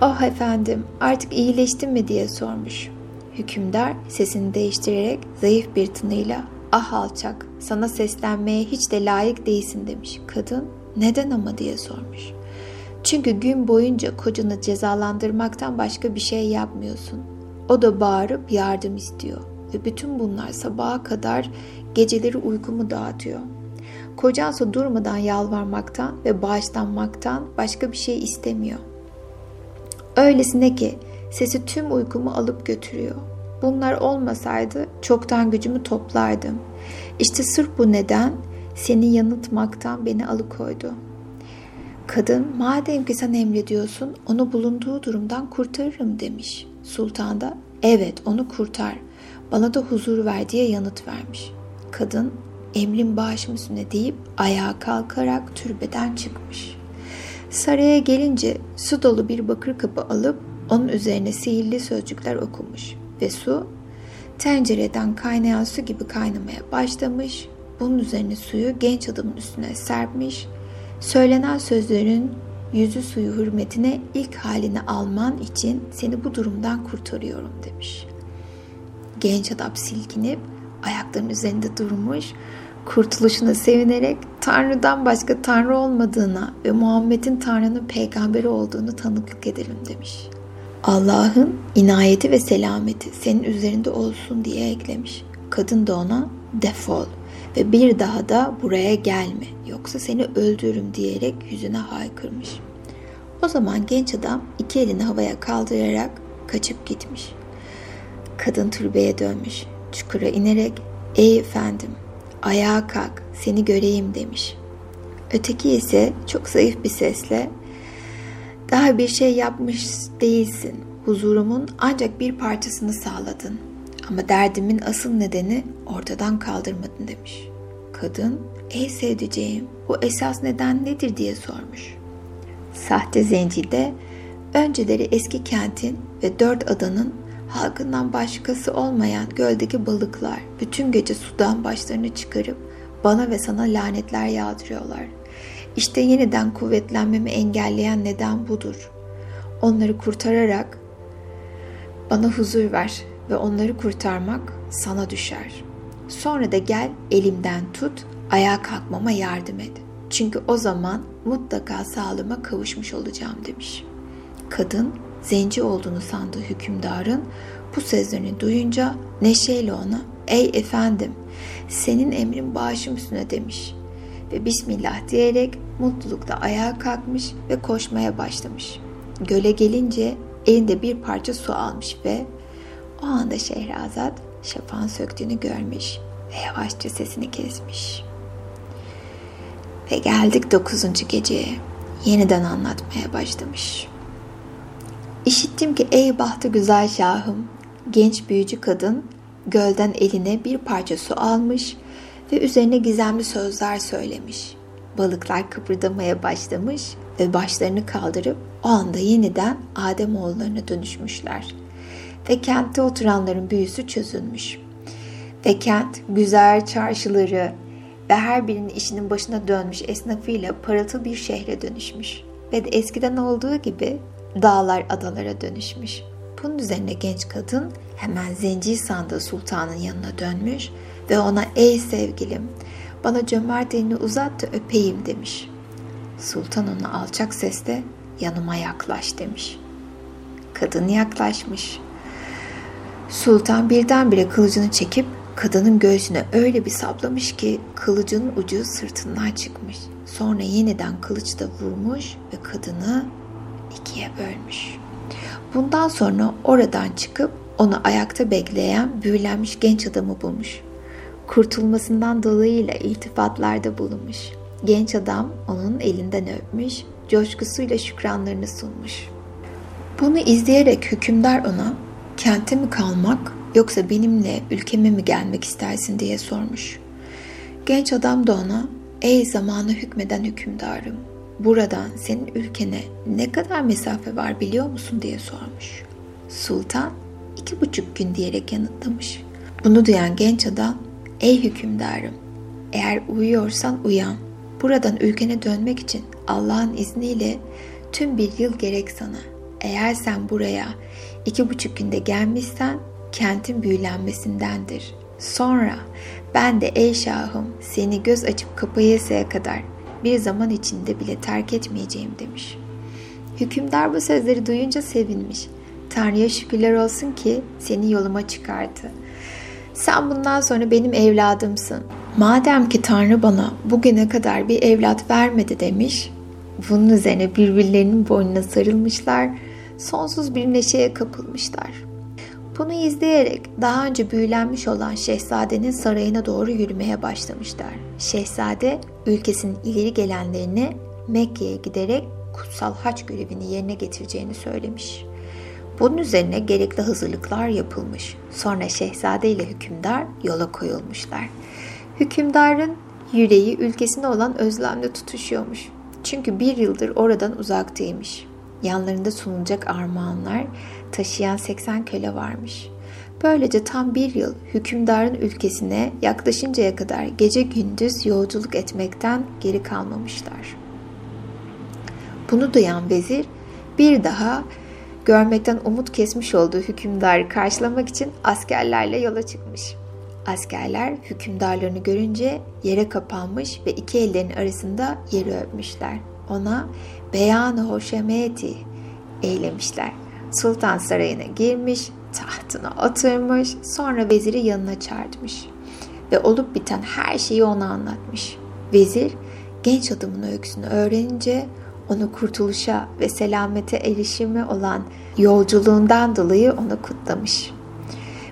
''Oh efendim artık iyileştin mi?'' diye sormuş. Hükümdar sesini değiştirerek zayıf bir tınıyla Ah alçak, sana seslenmeye hiç de layık değilsin demiş. Kadın, neden ama diye sormuş. Çünkü gün boyunca kocanı cezalandırmaktan başka bir şey yapmıyorsun. O da bağırıp yardım istiyor. Ve bütün bunlar sabaha kadar geceleri uykumu dağıtıyor. Kocansa durmadan yalvarmaktan ve bağışlanmaktan başka bir şey istemiyor. Öylesine ki sesi tüm uykumu alıp götürüyor. Bunlar olmasaydı çoktan gücümü toplardım. İşte sırf bu neden seni yanıltmaktan beni alıkoydu. Kadın madem ki sen emrediyorsun onu bulunduğu durumdan kurtarırım demiş. Sultan da evet onu kurtar bana da huzur ver diye yanıt vermiş. Kadın emrin başım üstüne deyip ayağa kalkarak türbeden çıkmış. Saraya gelince su dolu bir bakır kapı alıp onun üzerine sihirli sözcükler okumuş ve su tencereden kaynayan su gibi kaynamaya başlamış. Bunun üzerine suyu genç adamın üstüne serpmiş. Söylenen sözlerin yüzü suyu hürmetine ilk halini alman için seni bu durumdan kurtarıyorum demiş. Genç adam silkinip ayaklarının üzerinde durmuş. kurtuluşuna sevinerek Tanrı'dan başka Tanrı olmadığına ve Muhammed'in Tanrı'nın peygamberi olduğunu tanıklık edelim demiş. Allah'ın inayeti ve selameti senin üzerinde olsun diye eklemiş. Kadın da ona defol ve bir daha da buraya gelme yoksa seni öldürürüm diyerek yüzüne haykırmış. O zaman genç adam iki elini havaya kaldırarak kaçıp gitmiş. Kadın türbeye dönmüş. Çukura inerek ey efendim ayağa kalk seni göreyim demiş. Öteki ise çok zayıf bir sesle daha bir şey yapmış değilsin. Huzurumun ancak bir parçasını sağladın. Ama derdimin asıl nedeni ortadan kaldırmadın demiş. Kadın, ey sevdiceğim bu esas neden nedir diye sormuş. Sahte zenci de önceleri eski kentin ve dört adanın halkından başkası olmayan göldeki balıklar bütün gece sudan başlarını çıkarıp bana ve sana lanetler yağdırıyorlar. İşte yeniden kuvvetlenmemi engelleyen neden budur. Onları kurtararak bana huzur ver ve onları kurtarmak sana düşer. Sonra da gel elimden tut, ayağa kalkmama yardım et. Çünkü o zaman mutlaka sağlığıma kavuşmuş olacağım demiş. Kadın zenci olduğunu sandığı hükümdarın bu sözlerini duyunca neşeyle ona ''Ey efendim senin emrin başım üstüne'' demiş ve Bismillah diyerek mutlulukla ayağa kalkmış ve koşmaya başlamış. Göle gelince elinde bir parça su almış ve o anda Şehrazat şafağın söktüğünü görmüş ve yavaşça sesini kesmiş. Ve geldik dokuzuncu geceye. Yeniden anlatmaya başlamış. İşittim ki ey bahtı güzel şahım, genç büyücü kadın gölden eline bir parça su almış ve üzerine gizemli sözler söylemiş. Balıklar kıpırdamaya başlamış ve başlarını kaldırıp o anda yeniden Adem oğullarına dönüşmüşler. Ve kentte oturanların büyüsü çözülmüş. Ve kent güzel çarşıları ve her birinin işinin başına dönmüş esnafıyla parıltı bir şehre dönüşmüş. Ve de eskiden olduğu gibi dağlar adalara dönüşmüş. Bunun üzerine genç kadın hemen zenci sandığı sultanın yanına dönmüş ve ona ey sevgilim bana cömert elini uzat da öpeyim demiş. Sultan ona alçak sesle yanıma yaklaş demiş. Kadın yaklaşmış. Sultan birdenbire kılıcını çekip kadının göğsüne öyle bir saplamış ki kılıcın ucu sırtından çıkmış. Sonra yeniden kılıçla vurmuş ve kadını ikiye bölmüş. Bundan sonra oradan çıkıp onu ayakta bekleyen büyülenmiş genç adamı bulmuş. Kurtulmasından dolayıyla iltifatlarda bulunmuş. Genç adam onun elinden öpmüş, coşkusuyla şükranlarını sunmuş. Bunu izleyerek hükümdar ona kente mi kalmak yoksa benimle ülkeme mi gelmek istersin diye sormuş. Genç adam da ona ey zamanı hükmeden hükümdarım buradan senin ülkene ne kadar mesafe var biliyor musun diye sormuş. Sultan iki buçuk gün diyerek yanıtlamış. Bunu duyan genç adam ey hükümdarım eğer uyuyorsan uyan. Buradan ülkene dönmek için Allah'ın izniyle tüm bir yıl gerek sana. Eğer sen buraya iki buçuk günde gelmişsen kentin büyülenmesindendir. Sonra ben de ey şahım seni göz açıp kapayasıya kadar bir zaman içinde bile terk etmeyeceğim demiş. Hükümdar bu sözleri duyunca sevinmiş. Tanrı'ya şükürler olsun ki seni yoluma çıkardı. Sen bundan sonra benim evladımsın. Madem ki Tanrı bana bugüne kadar bir evlat vermedi demiş. Bunun üzerine birbirlerinin boynuna sarılmışlar. Sonsuz bir neşeye kapılmışlar. Bunu izleyerek daha önce büyülenmiş olan şehzadenin sarayına doğru yürümeye başlamışlar. Şehzade ülkesinin ileri gelenlerine Mekke'ye giderek kutsal haç görevini yerine getireceğini söylemiş. Bunun üzerine gerekli hazırlıklar yapılmış. Sonra şehzade ile hükümdar yola koyulmuşlar. Hükümdarın yüreği ülkesine olan özlemle tutuşuyormuş. Çünkü bir yıldır oradan uzaktaymış. Yanlarında sunulacak armağanlar taşıyan 80 köle varmış. Böylece tam bir yıl hükümdarın ülkesine yaklaşıncaya kadar gece gündüz yolculuk etmekten geri kalmamışlar. Bunu duyan vezir bir daha görmekten umut kesmiş olduğu hükümdarı karşılamak için askerlerle yola çıkmış. Askerler hükümdarlarını görünce yere kapanmış ve iki ellerin arasında yeri öpmüşler. Ona beyanı hoşemeti eylemişler. Sultan sarayına girmiş, tahtına oturmuş, sonra veziri yanına çağırmış ve olup biten her şeyi ona anlatmış. Vezir genç adamın öyküsünü öğrenince onu kurtuluşa ve selamete erişimi olan yolculuğundan dolayı onu kutlamış.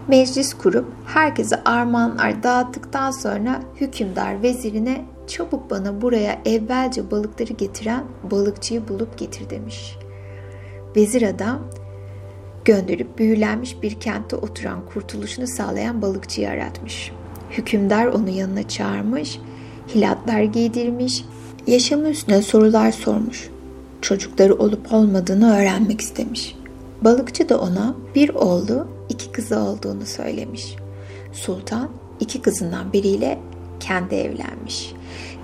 Meclis kurup herkese armağanlar dağıttıktan sonra hükümdar vezirine çabuk bana buraya evvelce balıkları getiren balıkçıyı bulup getir demiş. Vezir adam gönderip büyülenmiş bir kentte oturan kurtuluşunu sağlayan balıkçıyı aratmış. Hükümdar onu yanına çağırmış, hilatlar giydirmiş, yaşamı üstüne sorular sormuş. Çocukları olup olmadığını öğrenmek istemiş. Balıkçı da ona bir oğlu, iki kızı olduğunu söylemiş. Sultan iki kızından biriyle kendi evlenmiş.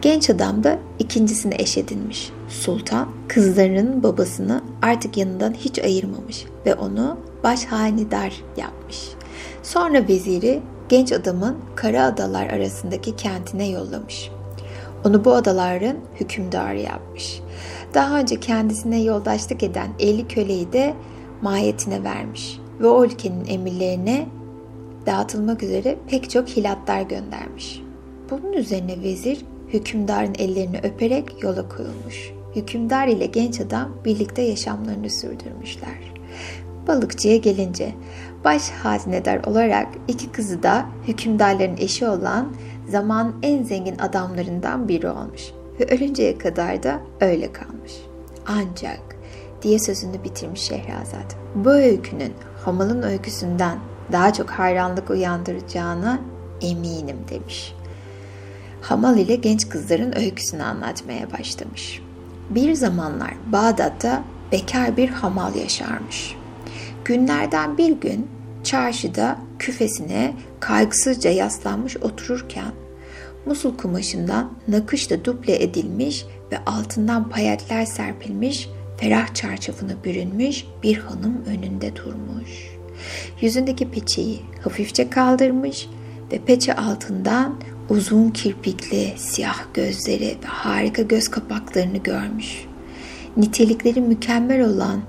Genç adam da ikincisini eş edinmiş. Sultan kızlarının babasını artık yanından hiç ayırmamış ve onu baş hanidar yapmış. Sonra veziri genç adamın Kara Adalar arasındaki kentine yollamış. Onu bu adaların hükümdarı yapmış. Daha önce kendisine yoldaşlık eden 50 köleyi de mahiyetine vermiş ve o ülkenin emirlerine dağıtılmak üzere pek çok hilatlar göndermiş. Bunun üzerine vezir hükümdarın ellerini öperek yola koyulmuş. Hükümdar ile genç adam birlikte yaşamlarını sürdürmüşler. Balıkçıya gelince baş hazinedar olarak iki kızı da hükümdarların eşi olan zaman en zengin adamlarından biri olmuş ve ölünceye kadar da öyle kalmış. Ancak diye sözünü bitirmiş Şehrazat. Bu öykünün Hamal'ın öyküsünden daha çok hayranlık uyandıracağına eminim demiş. Hamal ile genç kızların öyküsünü anlatmaya başlamış. Bir zamanlar Bağdat'ta bekar bir hamal yaşarmış. Günlerden bir gün çarşıda küfesine kaygısızca yaslanmış otururken Musul kumaşından nakışla duple edilmiş ve altından payetler serpilmiş ferah çarşafına bürünmüş bir hanım önünde durmuş. Yüzündeki peçeyi hafifçe kaldırmış ve peçe altından uzun kirpikli siyah gözleri ve harika göz kapaklarını görmüş. Nitelikleri mükemmel olan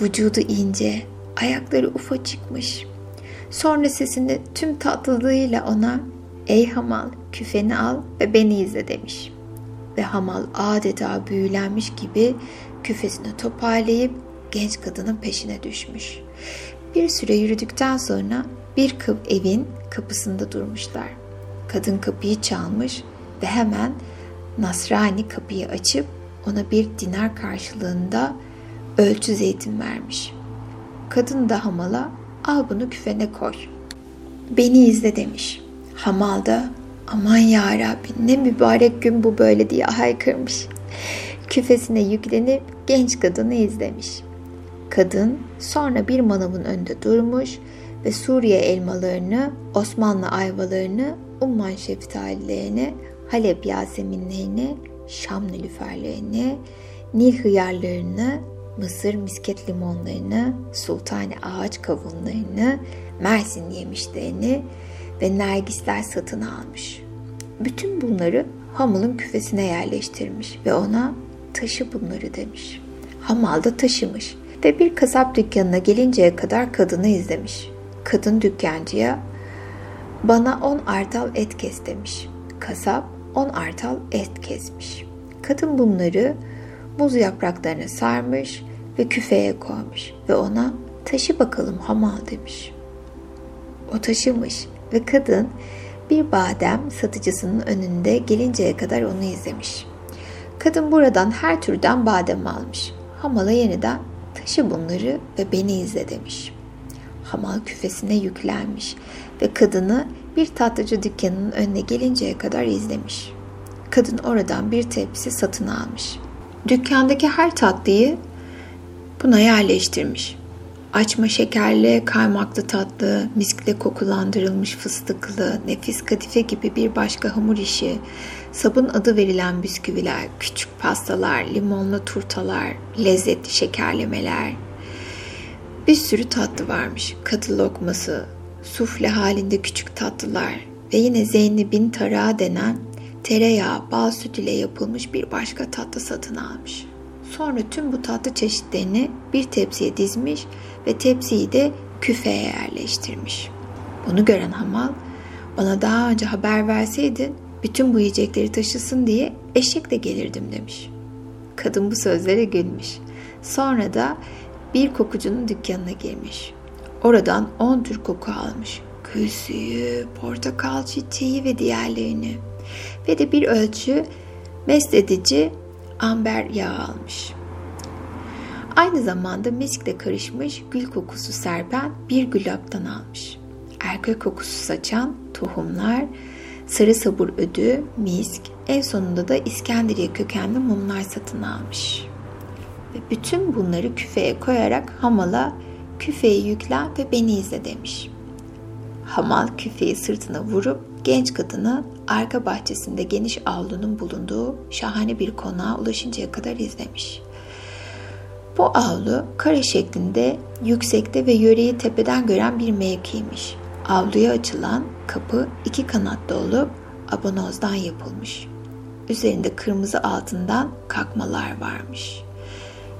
vücudu ince, ayakları ufacıkmış. Sonra sesini tüm tatlılığıyla ona ''Ey Hamal, küfeni al ve beni izle.'' demiş. Ve Hamal adeta büyülenmiş gibi küfesini toparlayıp genç kadının peşine düşmüş. Bir süre yürüdükten sonra bir kız evin kapısında durmuşlar. Kadın kapıyı çalmış ve hemen Nasrani kapıyı açıp ona bir dinar karşılığında ölçü zeytin vermiş. Kadın da hamala al bunu küfene koy. Beni izle demiş. Hamal da aman ya Rabbi ne mübarek gün bu böyle diye haykırmış. Küfesine yüklenip genç kadını izlemiş. Kadın sonra bir manavın önünde durmuş ve Suriye elmalarını, Osmanlı ayvalarını, Umman şeftalilerini, Halep yaseminlerini, Şam nilüferlerini, Nil hıyarlarını, Mısır misket limonlarını, sultani ağaç kavunlarını, Mersin yemişlerini ve nergisler satın almış. Bütün bunları Hamal'ın küfesine yerleştirmiş ve ona taşı bunları demiş. Hamal da taşımış ve bir kasap dükkanına gelinceye kadar kadını izlemiş. Kadın dükkancıya bana on artal et kes demiş. Kasap on artal et kesmiş. Kadın bunları muz yapraklarına sarmış ve küfeye koymuş ve ona taşı bakalım hamal demiş. O taşımış ve kadın bir badem satıcısının önünde gelinceye kadar onu izlemiş. Kadın buradan her türden badem almış. Hamala yeniden taşı bunları ve beni izle demiş. Hamal küfesine yüklenmiş ve kadını bir tatlıcı dükkanının önüne gelinceye kadar izlemiş. Kadın oradan bir tepsi satın almış. Dükkandaki her tatlıyı buna yerleştirmiş. Açma şekerli, kaymaklı tatlı, miskle kokulandırılmış fıstıklı, nefis kadife gibi bir başka hamur işi, sabun adı verilen bisküviler, küçük pastalar, limonlu turtalar, lezzetli şekerlemeler. Bir sürü tatlı varmış. Katı lokması, sufle halinde küçük tatlılar, ve yine Zeynep'in tarağı denen tereyağı, bal süt ile yapılmış bir başka tatlı satın almış. Sonra tüm bu tatlı çeşitlerini bir tepsiye dizmiş ve tepsiyi de küfeye yerleştirmiş. Bunu gören hamal, bana daha önce haber verseydin bütün bu yiyecekleri taşısın diye eşekle gelirdim demiş. Kadın bu sözlere gülmüş. Sonra da bir kokucunun dükkanına girmiş. Oradan on tür koku almış. Suyu, portakal çiçeği ve diğerlerini. Ve de bir ölçü mest amber yağı almış. Aynı zamanda miskle karışmış gül kokusu serpen bir gülaptan almış. Erkek kokusu saçan tohumlar, sarı sabur ödü, misk, en sonunda da İskenderiye kökenli mumlar satın almış. Ve bütün bunları küfeye koyarak hamala küfeyi yüklen ve beni izle demiş. Hamal küfeyi sırtına vurup genç kadını arka bahçesinde geniş avlunun bulunduğu şahane bir konağa ulaşıncaya kadar izlemiş. Bu avlu kare şeklinde yüksekte ve yöreyi tepeden gören bir mevkiymiş. Avluya açılan kapı iki kanatlı olup abonozdan yapılmış. Üzerinde kırmızı altından kakmalar varmış.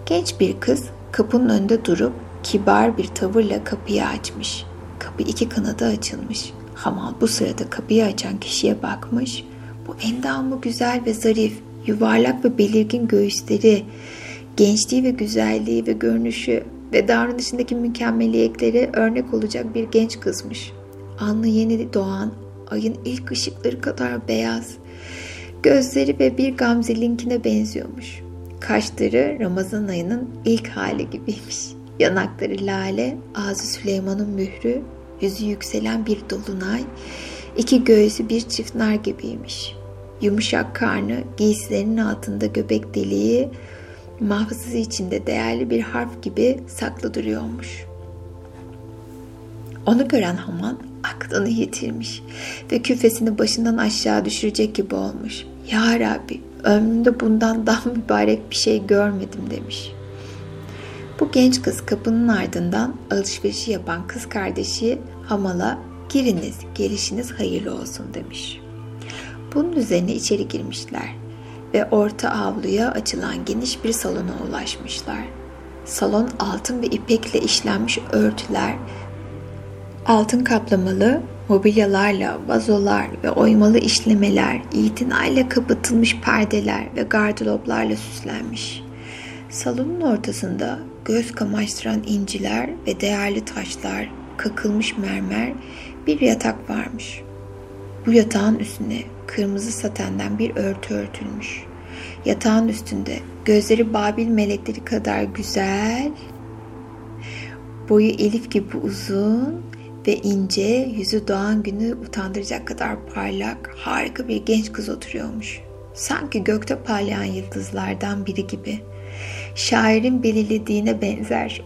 Genç bir kız kapının önünde durup kibar bir tavırla kapıyı açmış. Kapı iki kanadı açılmış. Hamal bu sırada kapıyı açan kişiye bakmış. Bu endamı güzel ve zarif, yuvarlak ve belirgin göğüsleri, gençliği ve güzelliği ve görünüşü ve davranışındaki mükemmeliyetleri örnek olacak bir genç kızmış. Anlı yeni doğan, ayın ilk ışıkları kadar beyaz. Gözleri ve bir gamzelinkine benziyormuş. Kaşları Ramazan ayının ilk hali gibiymiş. Yanakları lale, ağzı Süleyman'ın mührü, yüzü yükselen bir dolunay, iki göğsü bir çift nar gibiymiş. Yumuşak karnı, giysilerinin altında göbek deliği, mahfızı içinde değerli bir harf gibi saklı duruyormuş. Onu gören Haman aklını yitirmiş ve küfesini başından aşağı düşürecek gibi olmuş. Ya Rabbi ömrümde bundan daha mübarek bir şey görmedim demiş. Bu genç kız kapının ardından alışverişi yapan kız kardeşi Hamal'a giriniz gelişiniz hayırlı olsun demiş. Bunun üzerine içeri girmişler ve orta avluya açılan geniş bir salona ulaşmışlar. Salon altın ve ipekle işlenmiş örtüler, altın kaplamalı mobilyalarla, vazolar ve oymalı işlemeler, itinayla kapatılmış perdeler ve gardıroplarla süslenmiş. Salonun ortasında göz kamaştıran inciler ve değerli taşlar, kakılmış mermer bir yatak varmış. Bu yatağın üstüne kırmızı satenden bir örtü örtülmüş. Yatağın üstünde gözleri Babil melekleri kadar güzel, boyu elif gibi uzun ve ince, yüzü doğan günü utandıracak kadar parlak, harika bir genç kız oturuyormuş. Sanki gökte parlayan yıldızlardan biri gibi. Şairin belirlediğine benzer.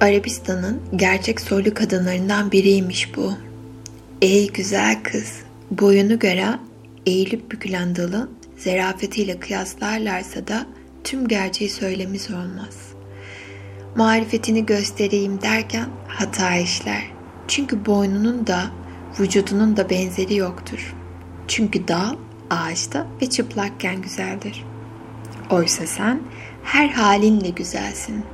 Arabistan'ın gerçek soylu kadınlarından biriymiş bu. Ey güzel kız, boyunu göre eğilip bükülen dalın zerafetiyle kıyaslarlarsa da tüm gerçeği söylemiş olmaz. Marifetini göstereyim derken hata işler. Çünkü boynunun da vücudunun da benzeri yoktur. Çünkü dal ağaçta ve çıplakken güzeldir. Oysa sen her halinle güzelsin.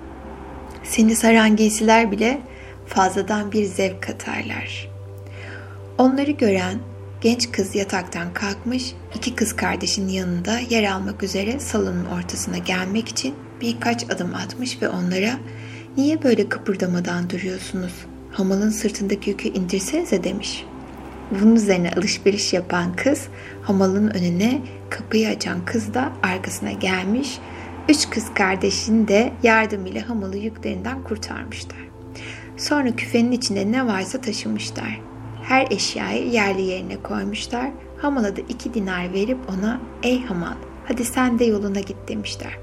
Seni saran giysiler bile fazladan bir zevk katarlar. Onları gören genç kız yataktan kalkmış, iki kız kardeşin yanında yer almak üzere salonun ortasına gelmek için birkaç adım atmış ve onlara ''Niye böyle kıpırdamadan duruyorsunuz? Hamalın sırtındaki yükü indirsenize.'' demiş. Bunun üzerine alışveriş yapan kız hamalın önüne kapıyı açan kız da arkasına gelmiş. Üç kız kardeşini de yardımıyla hamalı yüklerinden kurtarmışlar. Sonra küfenin içinde ne varsa taşımışlar. Her eşyayı yerli yerine koymuşlar. Hamala da iki dinar verip ona ''Ey Hamal hadi sen de yoluna git'' demişler.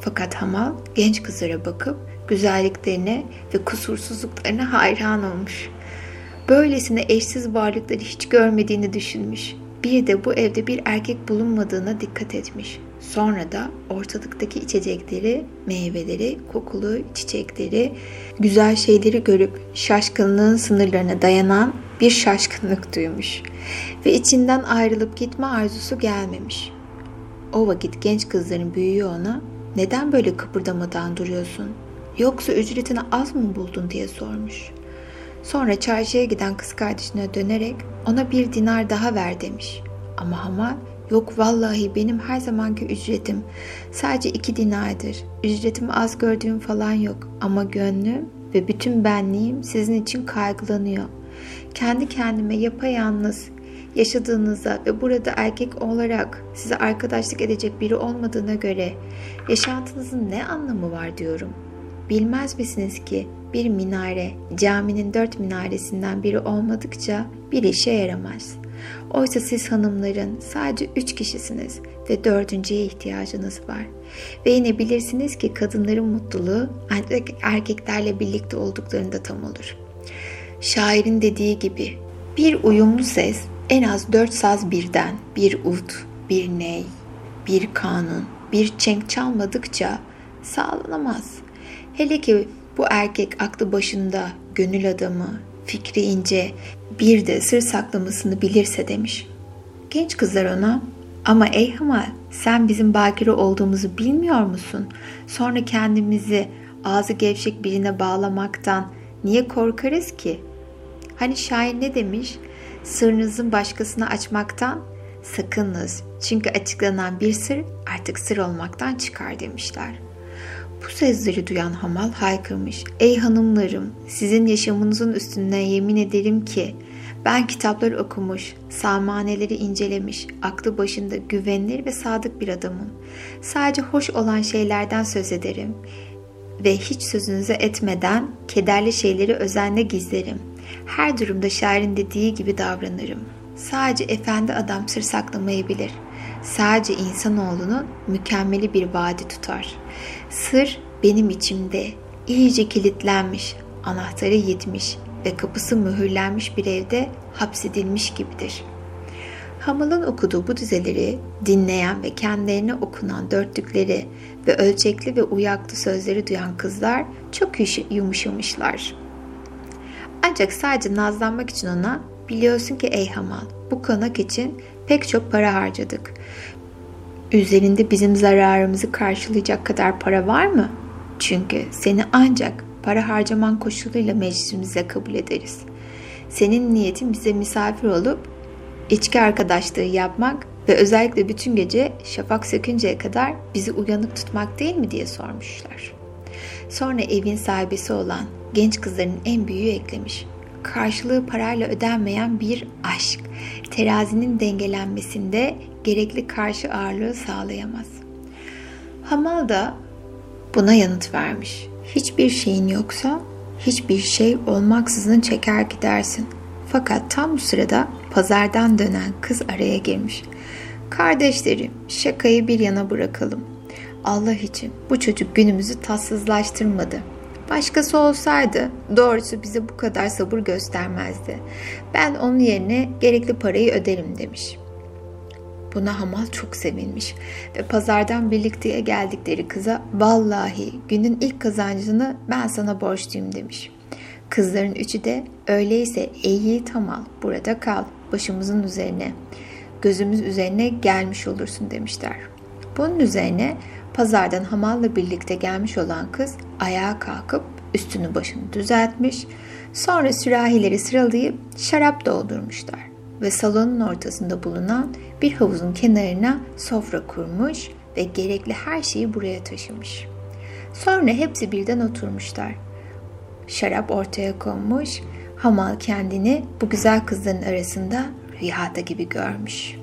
Fakat Hamal genç kızlara bakıp güzelliklerine ve kusursuzluklarına hayran olmuş. Böylesine eşsiz varlıkları hiç görmediğini düşünmüş. Bir de bu evde bir erkek bulunmadığına dikkat etmiş. Sonra da ortalıktaki içecekleri, meyveleri, kokulu çiçekleri, güzel şeyleri görüp şaşkınlığın sınırlarına dayanan bir şaşkınlık duymuş ve içinden ayrılıp gitme arzusu gelmemiş. O vakit genç kızların büyüğü ona neden böyle kıpırdamadan duruyorsun? Yoksa ücretini az mı buldun diye sormuş. Sonra çarşıya giden kız kardeşine dönerek ona bir dinar daha ver demiş. Ama Hamal yok vallahi benim her zamanki ücretim sadece iki dinardır. Ücretimi az gördüğüm falan yok ama gönlüm ve bütün benliğim sizin için kaygılanıyor. Kendi kendime yapayalnız yaşadığınıza ve burada erkek olarak size arkadaşlık edecek biri olmadığına göre yaşantınızın ne anlamı var diyorum. Bilmez misiniz ki bir minare caminin dört minaresinden biri olmadıkça bir işe yaramaz. Oysa siz hanımların sadece üç kişisiniz ve dördüncüye ihtiyacınız var. Ve yine bilirsiniz ki kadınların mutluluğu erkeklerle birlikte olduklarında tam olur. Şairin dediği gibi bir uyumlu ses en az dört saz birden, bir ut, bir ney, bir kanun, bir çenk çalmadıkça sağlanamaz. Hele ki bu erkek aklı başında, gönül adamı, fikri ince, bir de sır saklamasını bilirse demiş. Genç kızlar ona ama ey Hamal sen bizim bakire olduğumuzu bilmiyor musun? Sonra kendimizi ağzı gevşek birine bağlamaktan niye korkarız ki? Hani şair ne demiş? Sırrınızın başkasına açmaktan sakınız. Çünkü açıklanan bir sır artık sır olmaktan çıkar demişler. Bu sözleri duyan Hamal haykırmış. Ey hanımlarım sizin yaşamınızın üstüne yemin ederim ki ben kitaplar okumuş, samaneleri incelemiş, aklı başında güvenilir ve sadık bir adamım. Sadece hoş olan şeylerden söz ederim ve hiç sözünüze etmeden kederli şeyleri özenle gizlerim. Her durumda şairin dediği gibi davranırım. Sadece efendi adam sır saklamayabilir. Sadece insanoğlunun mükemmeli bir vaadi tutar. Sır benim içimde iyice kilitlenmiş, anahtarı yitmiş ve kapısı mühürlenmiş bir evde hapsedilmiş gibidir. Hamal'ın okuduğu bu dizeleri dinleyen ve kendilerine okunan dörtlükleri ve ölçekli ve uyaklı sözleri duyan kızlar çok yumuşamışlar. Ancak sadece nazlanmak için ona biliyorsun ki ey Hamal bu konak için pek çok para harcadık. Üzerinde bizim zararımızı karşılayacak kadar para var mı? Çünkü seni ancak para harcaman koşuluyla meclisimize kabul ederiz. Senin niyetin bize misafir olup içki arkadaşlığı yapmak ve özellikle bütün gece şafak sökünceye kadar bizi uyanık tutmak değil mi diye sormuşlar. Sonra evin sahibesi olan genç kızların en büyüğü eklemiş. Karşılığı parayla ödenmeyen bir aşk, terazinin dengelenmesinde gerekli karşı ağırlığı sağlayamaz. Hamal da buna yanıt vermiş. Hiçbir şeyin yoksa hiçbir şey olmaksızın çeker gidersin. Fakat tam bu sırada pazardan dönen kız araya girmiş. Kardeşlerim şakayı bir yana bırakalım. Allah için bu çocuk günümüzü tatsızlaştırmadı. Başkası olsaydı doğrusu bize bu kadar sabır göstermezdi. Ben onun yerine gerekli parayı öderim demiş. Buna Hamal çok sevinmiş ve pazardan birlikteye geldikleri kıza vallahi günün ilk kazancını ben sana borçluyum demiş. Kızların üçü de öyleyse ey yiğit Hamal burada kal başımızın üzerine gözümüz üzerine gelmiş olursun demişler. Bunun üzerine pazardan Hamal'la birlikte gelmiş olan kız ayağa kalkıp üstünü başını düzeltmiş sonra sürahileri sıralayıp şarap doldurmuşlar ve salonun ortasında bulunan bir havuzun kenarına sofra kurmuş ve gerekli her şeyi buraya taşımış. Sonra hepsi birden oturmuşlar. Şarap ortaya konmuş, Hamal kendini bu güzel kızların arasında rüyada gibi görmüş.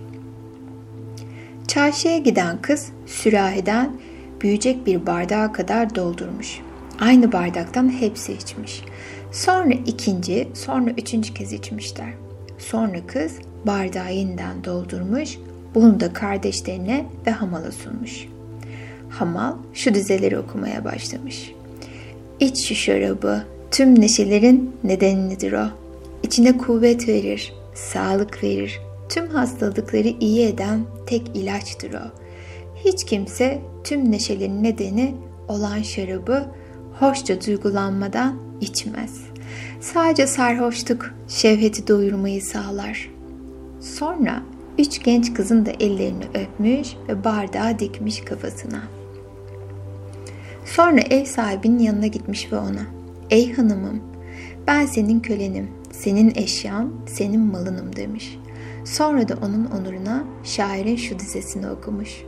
Çarşıya giden kız sürahiden büyüyecek bir bardağa kadar doldurmuş. Aynı bardaktan hepsi içmiş. Sonra ikinci, sonra üçüncü kez içmişler. Sonra kız bardağı yeniden doldurmuş, bunu da kardeşlerine ve Hamal'a sunmuş. Hamal şu dizeleri okumaya başlamış. İç şu şarabı, tüm neşelerin nedenidir o. İçine kuvvet verir, sağlık verir, tüm hastalıkları iyi eden tek ilaçtır o. hiç kimse tüm neşelerin nedeni olan şarabı hoşça duygulanmadan içmez. Sadece sarhoşluk şevheti doyurmayı sağlar. Sonra üç genç kızın da ellerini öpmüş ve bardağı dikmiş kafasına. Sonra ev sahibinin yanına gitmiş ve ona ''Ey hanımım, ben senin kölenim, senin eşyan, senin malınım.'' demiş. Sonra da onun onuruna şairin şu dizesini okumuş.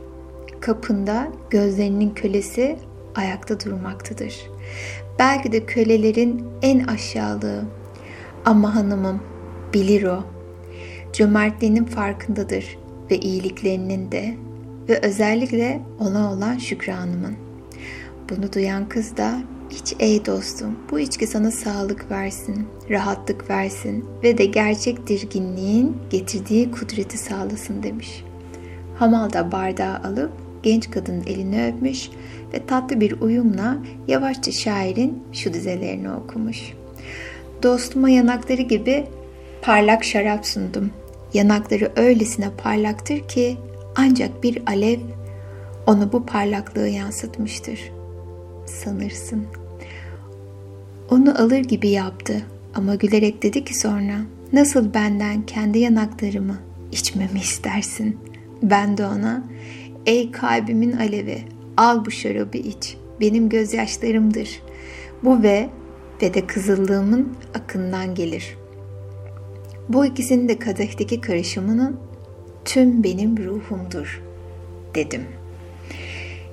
Kapında gözlerinin kölesi ayakta durmaktadır. Belki de kölelerin en aşağılığı. Ama hanımım bilir o. Cömertliğinin farkındadır ve iyiliklerinin de ve özellikle ona olan şükranımın. Bunu duyan kız da hiç ey dostum bu içki sana sağlık versin, rahatlık versin ve de gerçek dirginliğin getirdiği kudreti sağlasın demiş. Hamal da bardağı alıp genç kadının elini öpmüş ve tatlı bir uyumla yavaşça şairin şu dizelerini okumuş. Dostuma yanakları gibi parlak şarap sundum. Yanakları öylesine parlaktır ki ancak bir alev onu bu parlaklığı yansıtmıştır. Sanırsın. Onu alır gibi yaptı ama gülerek dedi ki sonra nasıl benden kendi yanaklarımı içmemi istersin? Ben de ona ey kalbimin alevi Al bu şarabı iç. Benim gözyaşlarımdır. Bu ve ve de kızıllığımın akından gelir. Bu ikisinin de kadehteki karışımının tüm benim ruhumdur dedim.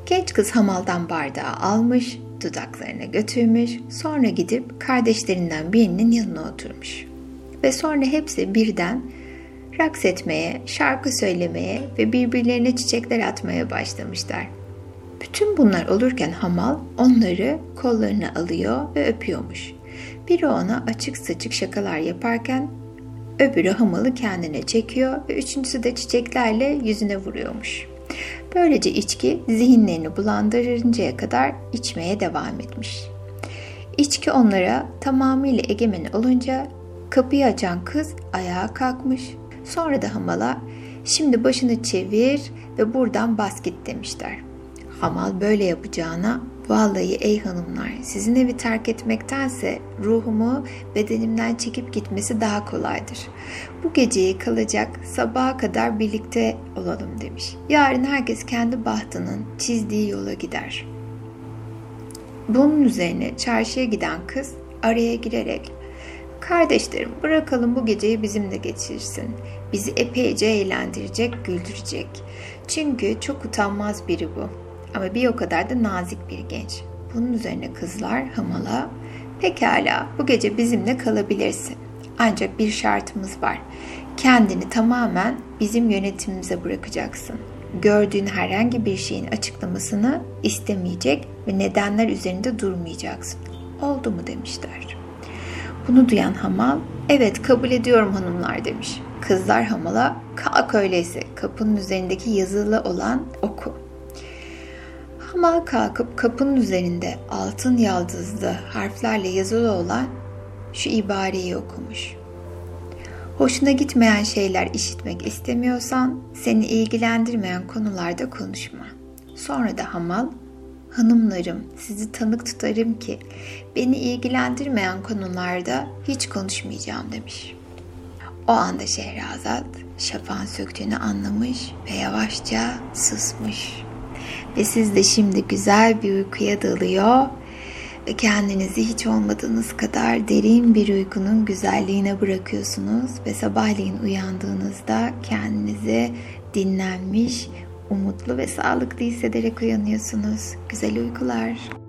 Genç kız hamaldan bardağı almış, dudaklarına götürmüş, sonra gidip kardeşlerinden birinin yanına oturmuş. Ve sonra hepsi birden raks etmeye, şarkı söylemeye ve birbirlerine çiçekler atmaya başlamışlar. Bütün bunlar olurken hamal onları kollarına alıyor ve öpüyormuş. Biri ona açık saçık şakalar yaparken öbürü hamalı kendine çekiyor ve üçüncüsü de çiçeklerle yüzüne vuruyormuş. Böylece içki zihinlerini bulandırıncaya kadar içmeye devam etmiş. İçki onlara tamamıyla egemen olunca kapıyı açan kız ayağa kalkmış. Sonra da hamala şimdi başını çevir ve buradan bas git demişler. Hamal böyle yapacağına vallahi ey hanımlar sizin evi terk etmektense ruhumu bedenimden çekip gitmesi daha kolaydır. Bu geceyi kalacak sabaha kadar birlikte olalım demiş. Yarın herkes kendi bahtının çizdiği yola gider. Bunun üzerine çarşıya giden kız araya girerek Kardeşlerim bırakalım bu geceyi bizimle geçirsin. Bizi epeyce eğlendirecek, güldürecek. Çünkü çok utanmaz biri bu. Ama bir o kadar da nazik bir genç. Bunun üzerine kızlar hamala pekala bu gece bizimle kalabilirsin. Ancak bir şartımız var. Kendini tamamen bizim yönetimimize bırakacaksın. Gördüğün herhangi bir şeyin açıklamasını istemeyecek ve nedenler üzerinde durmayacaksın. Oldu mu demişler. Bunu duyan hamal, evet kabul ediyorum hanımlar demiş. Kızlar hamala, kalk öyleyse kapının üzerindeki yazılı olan oku. Hamal kalkıp kapının üzerinde altın yaldızlı harflerle yazılı olan şu ibareyi okumuş. Hoşuna gitmeyen şeyler işitmek istemiyorsan seni ilgilendirmeyen konularda konuşma. Sonra da Hamal, hanımlarım sizi tanık tutarım ki beni ilgilendirmeyen konularda hiç konuşmayacağım demiş. O anda Şehrazat şafağın söktüğünü anlamış ve yavaşça susmuş. Ve siz de şimdi güzel bir uykuya dalıyor ve kendinizi hiç olmadığınız kadar derin bir uykunun güzelliğine bırakıyorsunuz ve sabahleyin uyandığınızda kendinizi dinlenmiş, umutlu ve sağlıklı hissederek uyanıyorsunuz. Güzel uykular.